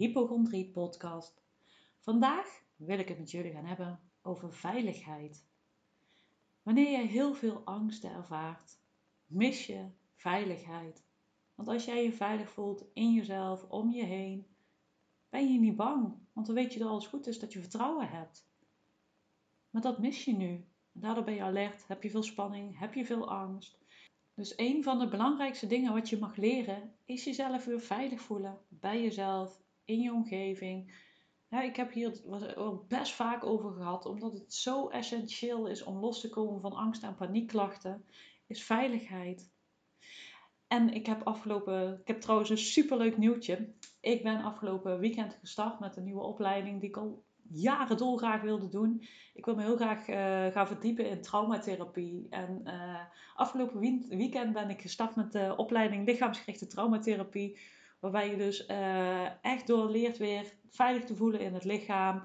hypochondrie podcast. Vandaag wil ik het met jullie gaan hebben over veiligheid. Wanneer je heel veel angsten ervaart, mis je veiligheid. Want als jij je veilig voelt in jezelf, om je heen, ben je niet bang. Want dan weet je dat alles goed is, dat je vertrouwen hebt. Maar dat mis je nu. Daardoor ben je alert, heb je veel spanning, heb je veel angst. Dus een van de belangrijkste dingen wat je mag leren is jezelf weer veilig voelen bij jezelf, in je omgeving. Ik heb hier best vaak over gehad, omdat het zo essentieel is om los te komen van angst en paniekklachten, is veiligheid. En ik heb afgelopen, ik heb trouwens een superleuk nieuwtje. Ik ben afgelopen weekend gestart met een nieuwe opleiding die ik al jaren dolgraag wilde doen. Ik wil me heel graag uh, gaan verdiepen in traumatherapie. En uh, afgelopen weekend ben ik gestart met de opleiding lichaamsgerichte traumatherapie. Waarbij je dus uh, echt doorleert weer veilig te voelen in het lichaam.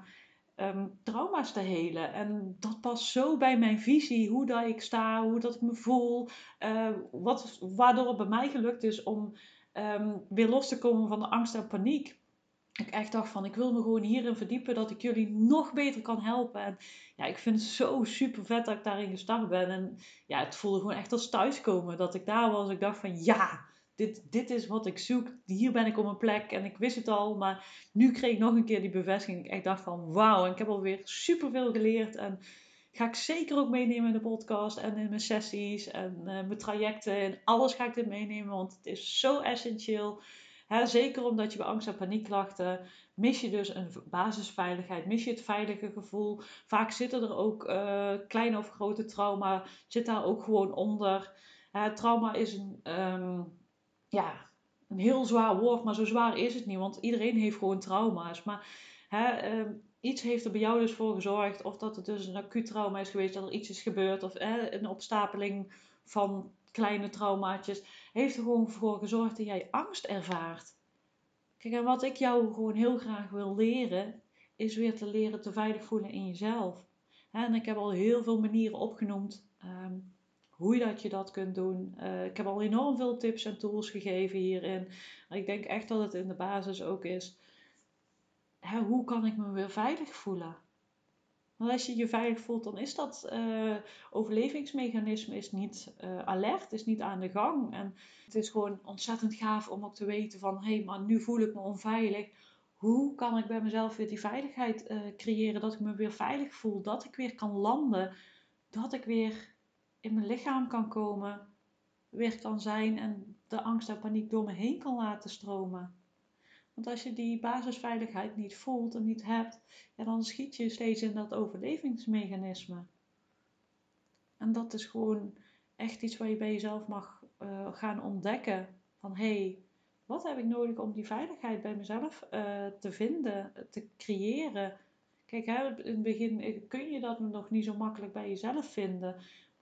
Um, trauma's te helen. En dat past zo bij mijn visie, hoe dat ik sta, hoe dat ik me voel. wat, waardoor het bij mij gelukt is om um, weer los te komen van de angst en paniek ik echt dacht van, ik wil me gewoon hierin verdiepen, dat ik jullie nog beter kan helpen. En ja, ik vind het zo super vet dat ik daarin gestart ben. En ja, het voelde gewoon echt als thuiskomen, dat ik daar was. Ik dacht van, ja, dit, dit is wat ik zoek. Hier ben ik op mijn plek en ik wist het al. Maar nu kreeg ik nog een keer die bevestiging. Ik dacht van, wauw. Ik heb alweer super veel geleerd. En ga ik zeker ook meenemen in de podcast en in mijn sessies en uh, mijn trajecten. En alles ga ik dit meenemen, want het is zo essentieel zeker omdat je bij angst en paniekklachten mis je dus een basisveiligheid, mis je het veilige gevoel. Vaak zitten er ook uh, kleine of grote trauma, zit daar ook gewoon onder. trauma is een, ehm, ja, een heel zwaar woord, maar zo zwaar is het niet, want iedereen heeft gewoon trauma's. Maar ehm, iets heeft er bij jou dus voor gezorgd, of dat het dus een acuut trauma is geweest, dat er iets is gebeurd, of een opstapeling van kleine traumaatjes, heeft er gewoon voor gezorgd dat jij angst ervaart. Kijk, en wat ik jou gewoon heel graag wil leren, is weer te leren te veilig voelen in jezelf. En ik heb al heel veel manieren opgenoemd um, hoe dat je dat kunt doen. Uh, ik heb al enorm veel tips en tools gegeven hierin. Ik denk echt dat het in de basis ook is. Hè, hoe kan ik me weer veilig voelen? Want als je je veilig voelt, dan is dat uh, overlevingsmechanisme is niet uh, alert, is niet aan de gang. En het is gewoon ontzettend gaaf om ook te weten van, hé, hey, maar nu voel ik me onveilig. Hoe kan ik bij mezelf weer die veiligheid creëren, dat ik me weer veilig voel, dat ik weer kan landen, dat ik weer in mijn lichaam kan komen, weer kan zijn en de angst en paniek door me heen kan laten stromen. Want als je die basisveiligheid niet voelt en niet hebt, dan schiet je steeds in dat overlevingsmechanisme. En dat is gewoon echt iets waar je bij jezelf mag uh, gaan ontdekken. Van hé, hey, wat heb ik nodig om die veiligheid bij mezelf uh, te vinden, te creëren? Kijk, hè, in het begin kun je dat nog niet zo makkelijk bij jezelf vinden.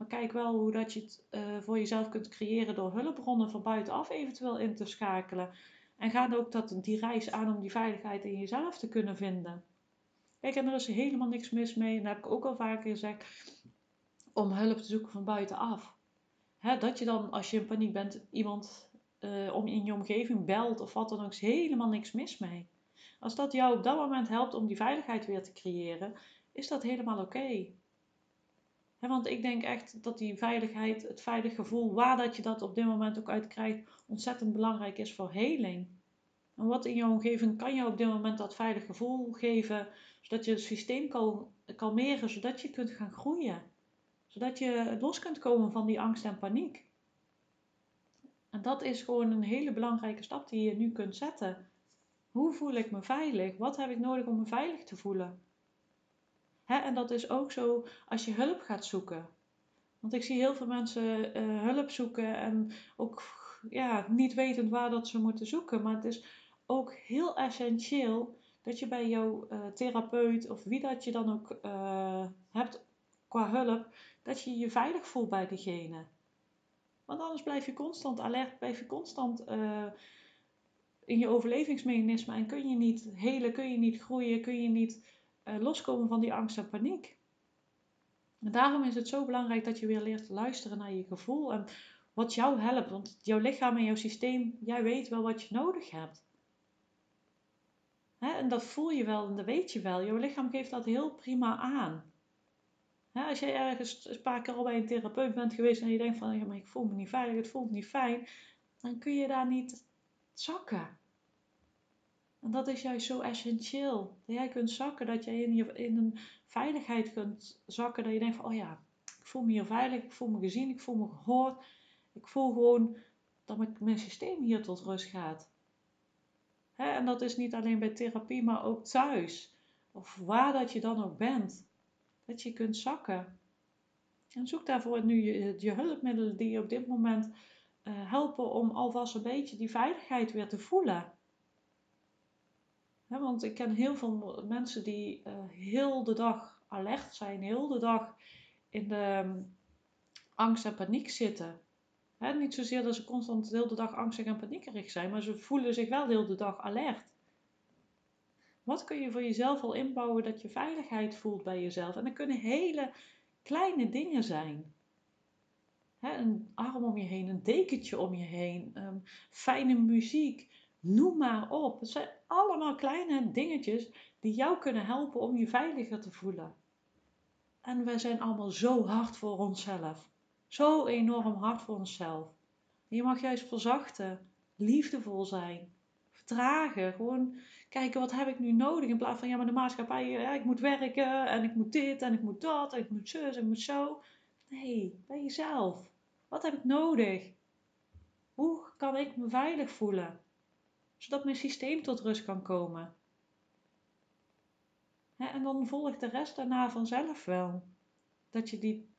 Maar kijk wel hoe dat je het uh, voor jezelf kunt creëren door hulpbronnen van buitenaf eventueel in te schakelen. En ga ook dat, die reis aan om die veiligheid in jezelf te kunnen vinden. Kijk, en er is helemaal niks mis mee, en dat heb ik ook al vaker gezegd, om hulp te zoeken van buitenaf. He, dat je dan, als je in paniek bent, iemand uh, om in je omgeving belt of wat dan ook, is helemaal niks mis mee. Als dat jou op dat moment helpt om die veiligheid weer te creëren, is dat helemaal oké want ik denk echt dat die veiligheid, het veilig gevoel, waar dat je dat op dit moment ook uit krijgt, ontzettend belangrijk is voor heling. En wat in je omgeving kan je op dit moment dat veilig gevoel geven, zodat je het systeem kan kalmeren, zodat je kunt gaan groeien. Zodat je los kunt komen van die angst en paniek. En dat is gewoon een hele belangrijke stap die je nu kunt zetten. Hoe voel ik me veilig? Wat heb ik nodig om me veilig te voelen? En dat is ook zo als je hulp gaat zoeken. Want ik zie heel veel mensen uh, hulp zoeken en ook ja, niet wetend waar dat ze moeten zoeken. Maar het is ook heel essentieel dat je bij jouw uh, therapeut of wie dat je dan ook uh, hebt qua hulp, dat je je veilig voelt bij diegene. Want anders blijf je constant alert, blijf je constant in je overlevingsmechanisme en kun je niet helen, kun je niet groeien, kun je niet loskomen van die angst en paniek. En daarom is het zo belangrijk dat je weer leert te luisteren naar je gevoel. En wat jou helpt. Want jouw lichaam en jouw systeem, jij weet wel wat je nodig hebt. En dat voel je wel en dat weet je wel. Jouw lichaam geeft dat heel prima aan. Als jij ergens een paar keer al bij een therapeut bent geweest en je denkt van, ja, maar ik voel me niet veilig, het voelt niet fijn, dan kun je daar niet zakken. En dat is juist zo essentieel. Dat jij kunt zakken, dat jij in, je, in een veiligheid kunt zakken. Dat je denkt van, oh ja, ik voel me hier veilig, ik voel me gezien, ik voel me gehoord. Ik voel gewoon dat mijn systeem hier tot rust gaat. En dat is niet alleen bij therapie, maar ook thuis. Of waar dat je dan ook bent. Dat je kunt zakken. En zoek daarvoor nu je, hulpmiddelen die je op dit moment uh, helpen om alvast een beetje die veiligheid weer te voelen. Want ik ken heel veel mensen die uh, heel de dag alert zijn, heel de dag in de um, angst en paniek zitten. Niet zozeer dat ze constant de hele dag angstig en paniekerig zijn, maar ze voelen zich wel de hele dag alert. Wat kun je voor jezelf al inbouwen dat je veiligheid voelt bij jezelf? En dat kunnen hele kleine dingen zijn. een arm om je heen, een dekentje om je heen, um, fijne muziek, noem maar op. Het zijn allemaal kleine dingetjes die jou kunnen helpen om je veiliger te voelen. En wij zijn allemaal zo hard voor onszelf. Zo enorm hard voor onszelf. je mag juist verzachten, liefdevol zijn, vertragen. Gewoon kijken wat heb ik nu nodig. In plaats van ja, maar de maatschappij, ja, ik moet werken en ik moet dit en ik moet dat en ik moet zo en ik moet zo. Nee, bij jezelf. Wat heb ik nodig? Hoe kan ik me veilig voelen? Zodat mijn systeem tot rust kan komen. en dan volgt de rest daarna vanzelf wel. Dat je die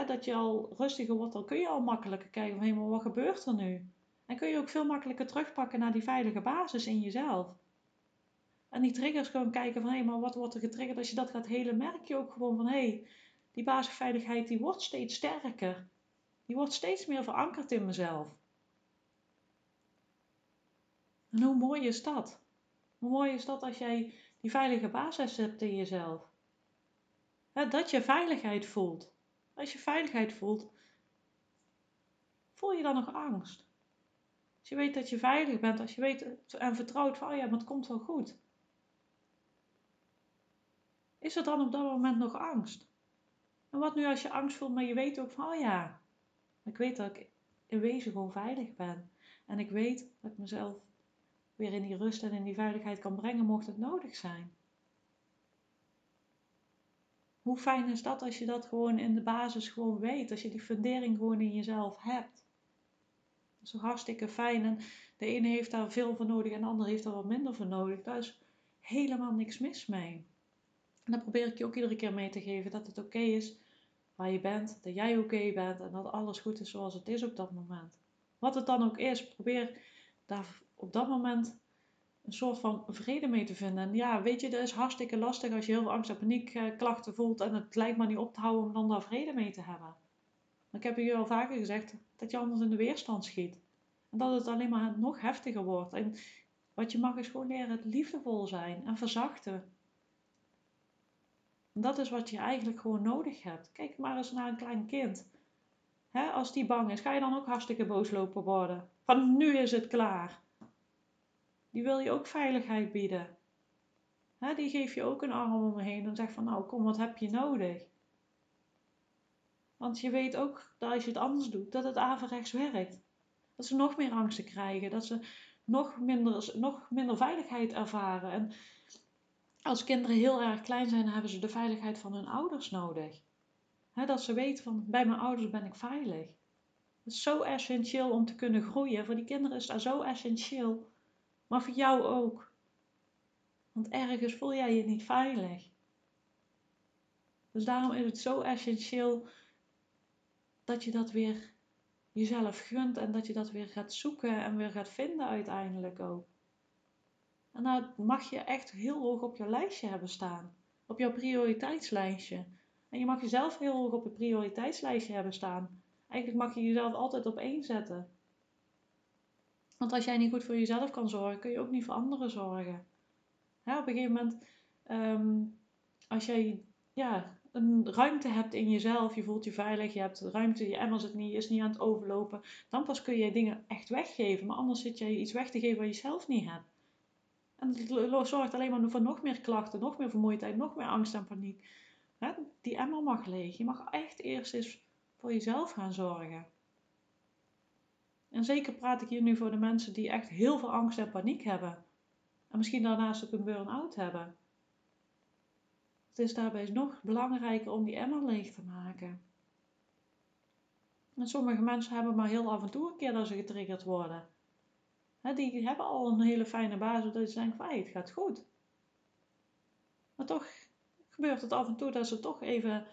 dat je al rustiger wordt, dan kun je al makkelijker kijken van hé, wat gebeurt er nu? En kun je ook veel makkelijker terugpakken naar die veilige basis in jezelf. En die triggers gewoon kijken van hé, maar wat wordt er getriggerd? Als je dat gaat helen, merk je ook gewoon van hé, die basisveiligheid die wordt steeds sterker. Die wordt steeds meer verankerd in mezelf. En hoe mooi is dat? Hoe mooi is dat als jij die veilige basis hebt in jezelf? dat je veiligheid voelt. Als je veiligheid voelt, voel je dan nog angst? Als je weet dat je veilig bent, als je weet en vertrouwt van, oh ja, maar het komt wel goed. Is er dan op dat moment nog angst? En wat nu als je angst voelt, maar je weet ook van, oh ja, ik weet dat ik in wezen gewoon veilig ben. En ik weet dat ik mezelf weer in die rust en in die veiligheid kan brengen, mocht het nodig zijn. Hoe fijn is dat als je dat gewoon in de basis gewoon weet, als je die fundering gewoon in jezelf hebt. Dat is hartstikke fijn en de ene heeft daar veel voor nodig en de ander heeft daar wat minder voor nodig. Daar is helemaal niks mis mee. En dan probeer ik je ook iedere keer mee te geven dat het oké is waar je bent, dat jij oké bent en dat alles goed is zoals het is op dat moment. Wat het dan ook is, probeer daar op dat moment een soort van vrede mee te vinden. En ja, weet je, dat is hartstikke lastig als je heel veel angst en paniekklachten voelt en het lijkt maar niet op te houden om dan daar vrede mee te hebben. Ik heb je al vaker gezegd dat je anders in de weerstand schiet. En dat het alleen maar nog heftiger wordt. En wat je mag is gewoon leren het liefdevol zijn en verzachten. En dat is wat je eigenlijk gewoon nodig hebt. Kijk maar eens naar een klein kind. als die bang is, ga je dan ook hartstikke boos lopen worden. Van nu is het klaar die wil je ook veiligheid bieden. die geef je ook een arm om me heen en zegt van nou kom, wat heb je nodig? Want je weet ook dat als je het anders doet, dat het averechts werkt. Dat ze nog meer angsten krijgen, dat ze nog minder, nog minder veiligheid ervaren. En als kinderen heel erg klein zijn, hebben ze de veiligheid van hun ouders nodig. dat ze weten van bij mijn ouders ben ik veilig. Dat is zo essentieel om te kunnen groeien. Voor die kinderen is dat zo essentieel maar voor jou ook. Want ergens voel jij je niet veilig. Dus daarom is het zo essentieel dat je dat weer jezelf gunt en dat je dat weer gaat zoeken en weer gaat vinden uiteindelijk ook. En dat mag je echt heel hoog op je lijstje hebben staan, op jouw prioriteitslijstje. En je mag jezelf heel hoog op je prioriteitslijstje hebben staan. Eigenlijk mag je jezelf altijd op één zetten. Want als jij niet goed voor jezelf kan zorgen, kun je ook niet voor anderen zorgen. op een gegeven moment, ehm, als jij ja, een ruimte hebt in jezelf, je voelt je veilig, je hebt ruimte, je emmer zit niet, is niet aan het overlopen, dan pas kun je dingen echt weggeven. Maar anders zit je iets weg te geven wat je zelf niet hebt. En het zorgt alleen maar voor nog meer klachten, nog meer vermoeidheid, nog meer angst en paniek. Die emmer mag leeg. Je mag echt eerst eens voor jezelf gaan zorgen. En zeker praat ik hier nu voor de mensen die echt heel veel angst en paniek hebben. En misschien daarnaast ook een burn-out hebben. Het is daarbij nog belangrijker om die emmer leeg te maken. En sommige mensen hebben maar heel af en toe een keer dat ze getriggerd worden. die hebben al een hele fijne basis dat ze denken van het gaat goed. Maar toch gebeurt het af en toe dat ze toch even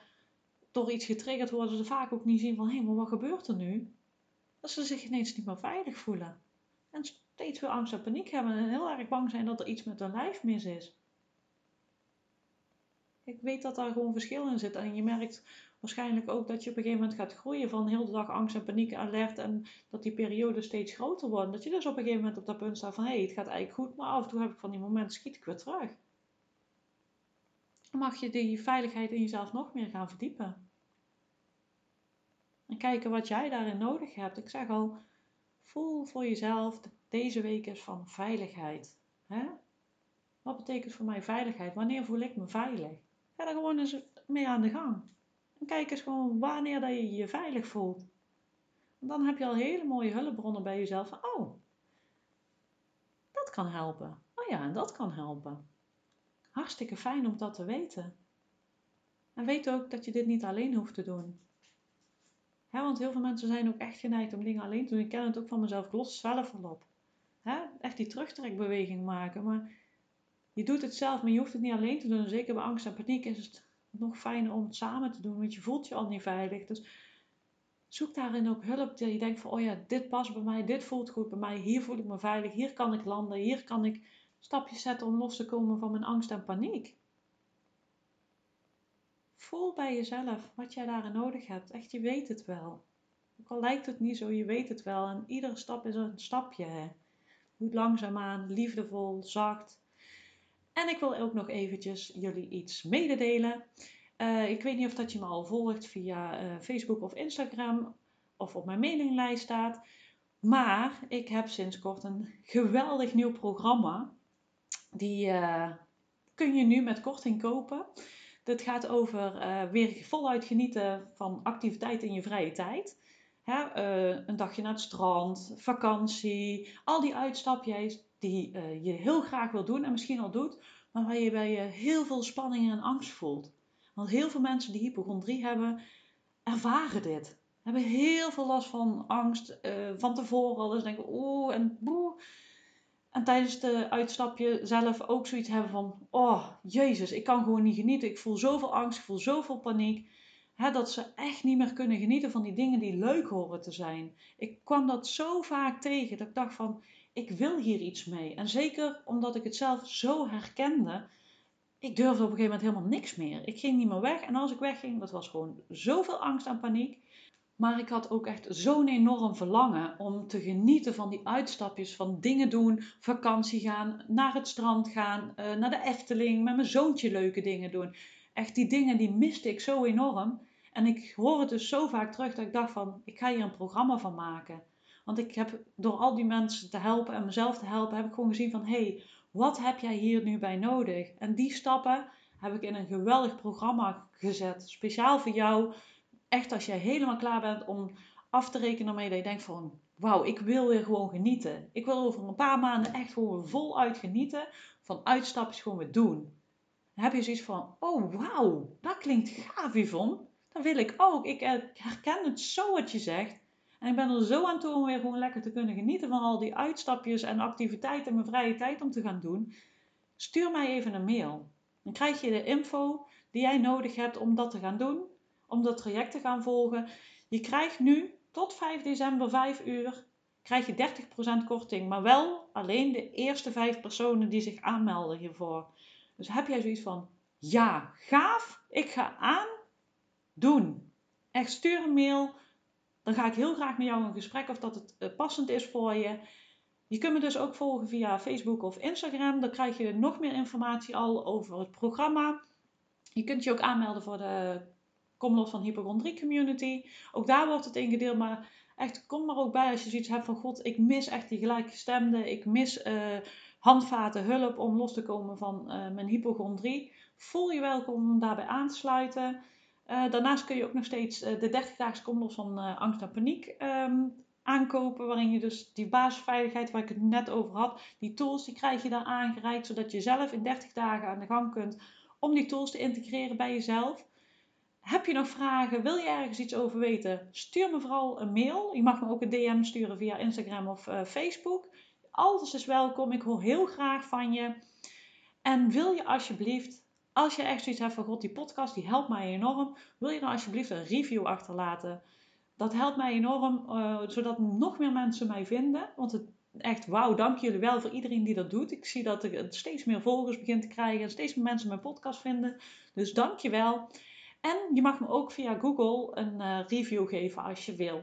door iets getriggerd worden. Ze vaak ook niet zien van hé, maar wat gebeurt er nu? Dat ze zich ineens niet meer veilig voelen. En steeds veel angst en paniek hebben en heel erg bang zijn dat er iets met hun lijf mis is. Ik weet dat daar gewoon verschil in zit. En je merkt waarschijnlijk ook dat je op een gegeven moment gaat groeien van heel de dag angst en paniek alert. En dat die perioden steeds groter worden. Dat je dus op een gegeven moment op dat punt staat van hé, hey, het gaat eigenlijk goed. Maar af en toe heb ik van die momenten schiet ik weer terug. Dan mag je die veiligheid in jezelf nog meer gaan verdiepen. En kijken wat jij daarin nodig hebt. Ik zeg al, voel voor jezelf, deze week is van veiligheid. Hè? Wat betekent voor mij veiligheid? Wanneer voel ik me veilig? Ga er gewoon eens mee aan de gang. En kijk eens gewoon wanneer dat je je veilig voelt. Dan heb je al hele mooie hulpbronnen bij jezelf. Oh, dat kan helpen. Oh ja, en dat kan helpen. Hartstikke fijn om dat te weten. En weet ook dat je dit niet alleen hoeft te doen. Want heel veel mensen zijn ook echt geneigd om dingen alleen te doen. Ik ken het ook van mezelf. Ik los zelf wel op. Echt die terugtrekbeweging maken. Maar je doet het zelf, maar je hoeft het niet alleen te doen. Zeker bij angst en paniek is het nog fijner om het samen te doen, want je voelt je al niet veilig. Dus zoek daarin ook hulp. Je denkt van, oh ja, dit past bij mij, dit voelt goed bij mij, hier voel ik me veilig, hier kan ik landen, hier kan ik stapjes zetten om los te komen van mijn angst en paniek. Voel bij jezelf wat jij daarin nodig hebt. Echt, je weet het wel. Ook al lijkt het niet zo, je weet het wel. En iedere stap is een stapje. Hè. Goed langzaamaan, liefdevol, zacht. En ik wil ook nog eventjes jullie iets mededelen. Uh, ik weet niet of dat je me al volgt via uh, Facebook of Instagram of op mijn mailinglijst staat. Maar ik heb sinds kort een geweldig nieuw programma. Die uh, kun je nu met korting kopen. Dit gaat over weer voluit genieten van activiteit in je vrije tijd. Hè, een dagje naar het strand, vakantie, al die uitstapjes die uh, je heel graag wil doen en misschien al doet, maar waar je bij je heel veel spanning en angst voelt. Want heel veel mensen die hypochondrie hebben, ervaren dit. Hebben heel veel last van angst van tevoren al denken, oeh en boe. En tijdens de uitstapje zelf ook zoiets hebben van, oh jezus, ik kan gewoon niet genieten. Ik voel zoveel angst, ik voel zoveel paniek. Hè, dat ze echt niet meer kunnen genieten van die dingen die leuk horen te zijn. Ik kwam dat zo vaak tegen dat ik dacht van, ik wil hier iets mee. En zeker omdat ik het zelf zo herkende, ik durfde op een gegeven moment helemaal niks meer. Ik ging niet meer weg. En als ik wegging, dat was gewoon zoveel angst en paniek. Maar ik had ook echt zo'n enorm verlangen om te genieten van die uitstapjes, van dingen doen, vakantie gaan, naar het strand gaan, uh, naar de Efteling, met mijn zoontje leuke dingen doen. Echt die dingen die miste ik zo enorm. En ik hoor het dus zo vaak terug dat ik dacht van, ik ga hier een programma van maken. Want ik heb door al die mensen te helpen en mezelf te helpen, heb ik gewoon gezien van hé, hey, wat heb jij hier nu bij nodig? En die stappen heb ik in een geweldig programma gezet. Speciaal voor jou. Echt als jij helemaal klaar bent om af te rekenen waarmee je denkt van wauw, ik wil weer gewoon genieten. Ik wil over een paar maanden echt gewoon voluit genieten van uitstapjes gewoon weer doen. Dan heb je zoiets van, oh wauw, dat klinkt gaaf Yvonne. Dat wil ik ook. Ik herken het zo wat je zegt. En ik ben er zo aan toe om weer gewoon lekker te kunnen genieten van al die uitstapjes en activiteiten in mijn vrije tijd om te gaan doen. Stuur mij even een mail. Dan krijg je de info die jij nodig hebt om dat te gaan doen, om dat traject te gaan volgen. Je krijgt nu tot 5 december 5 uur krijg je 30% korting, maar wel alleen de eerste 5 personen die zich aanmelden hiervoor. Dus heb jij zoiets van, ja, gaaf, ik ga aan, doen. Echt stuur een mail dan ga ik heel graag met jou in gesprek of dat het eh, passend is voor je. Je kunt me dus ook volgen via Facebook of Instagram. Dan krijg je nog meer informatie al over het programma. Je kunt je ook aanmelden voor de Los van hypochondrie community. Ook daar wordt het ingedeeld, maar echt kom maar ook bij als je zoiets hebt van god, ik mis echt die gelijkgestemde, ik mis uh, handvaten, hulp om los te komen van uh, mijn hypochondrie. Voel je welkom om daarbij aan te sluiten. Uh, daarnaast kun je ook nog steeds de 30 dagen kom los van angst en paniek um, aankopen, waarin je dus die basisveiligheid waar ik het net over had, die tools die krijg je daar aangereikt, zodat je zelf in 30 dagen aan de gang kunt om die tools te integreren bij jezelf. Heb je nog vragen? Wil je ergens iets over weten? Stuur me vooral een mail. Je mag me ook een DM sturen via Instagram of uh, Facebook. Alles is welkom. Ik hoor heel graag van je. En wil je alsjeblieft, als je echt zoiets hebt van God, die podcast die helpt mij enorm. Wil je dan alsjeblieft een review achterlaten? Dat helpt mij enorm, uh, zodat nog meer mensen mij vinden. Want het, echt, wauw, dank jullie wel voor iedereen die dat doet. Ik zie dat ik steeds meer volgers begin te krijgen en steeds meer mensen mijn podcast vinden. Dus dank je wel. En je mag me ook via Google een uh, review geven als je wil.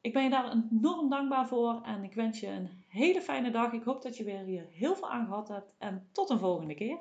Ik ben je daar enorm dankbaar voor en ik wens je een hele fijne dag. Ik hoop dat je weer hier heel veel aan gehad hebt en tot een volgende keer.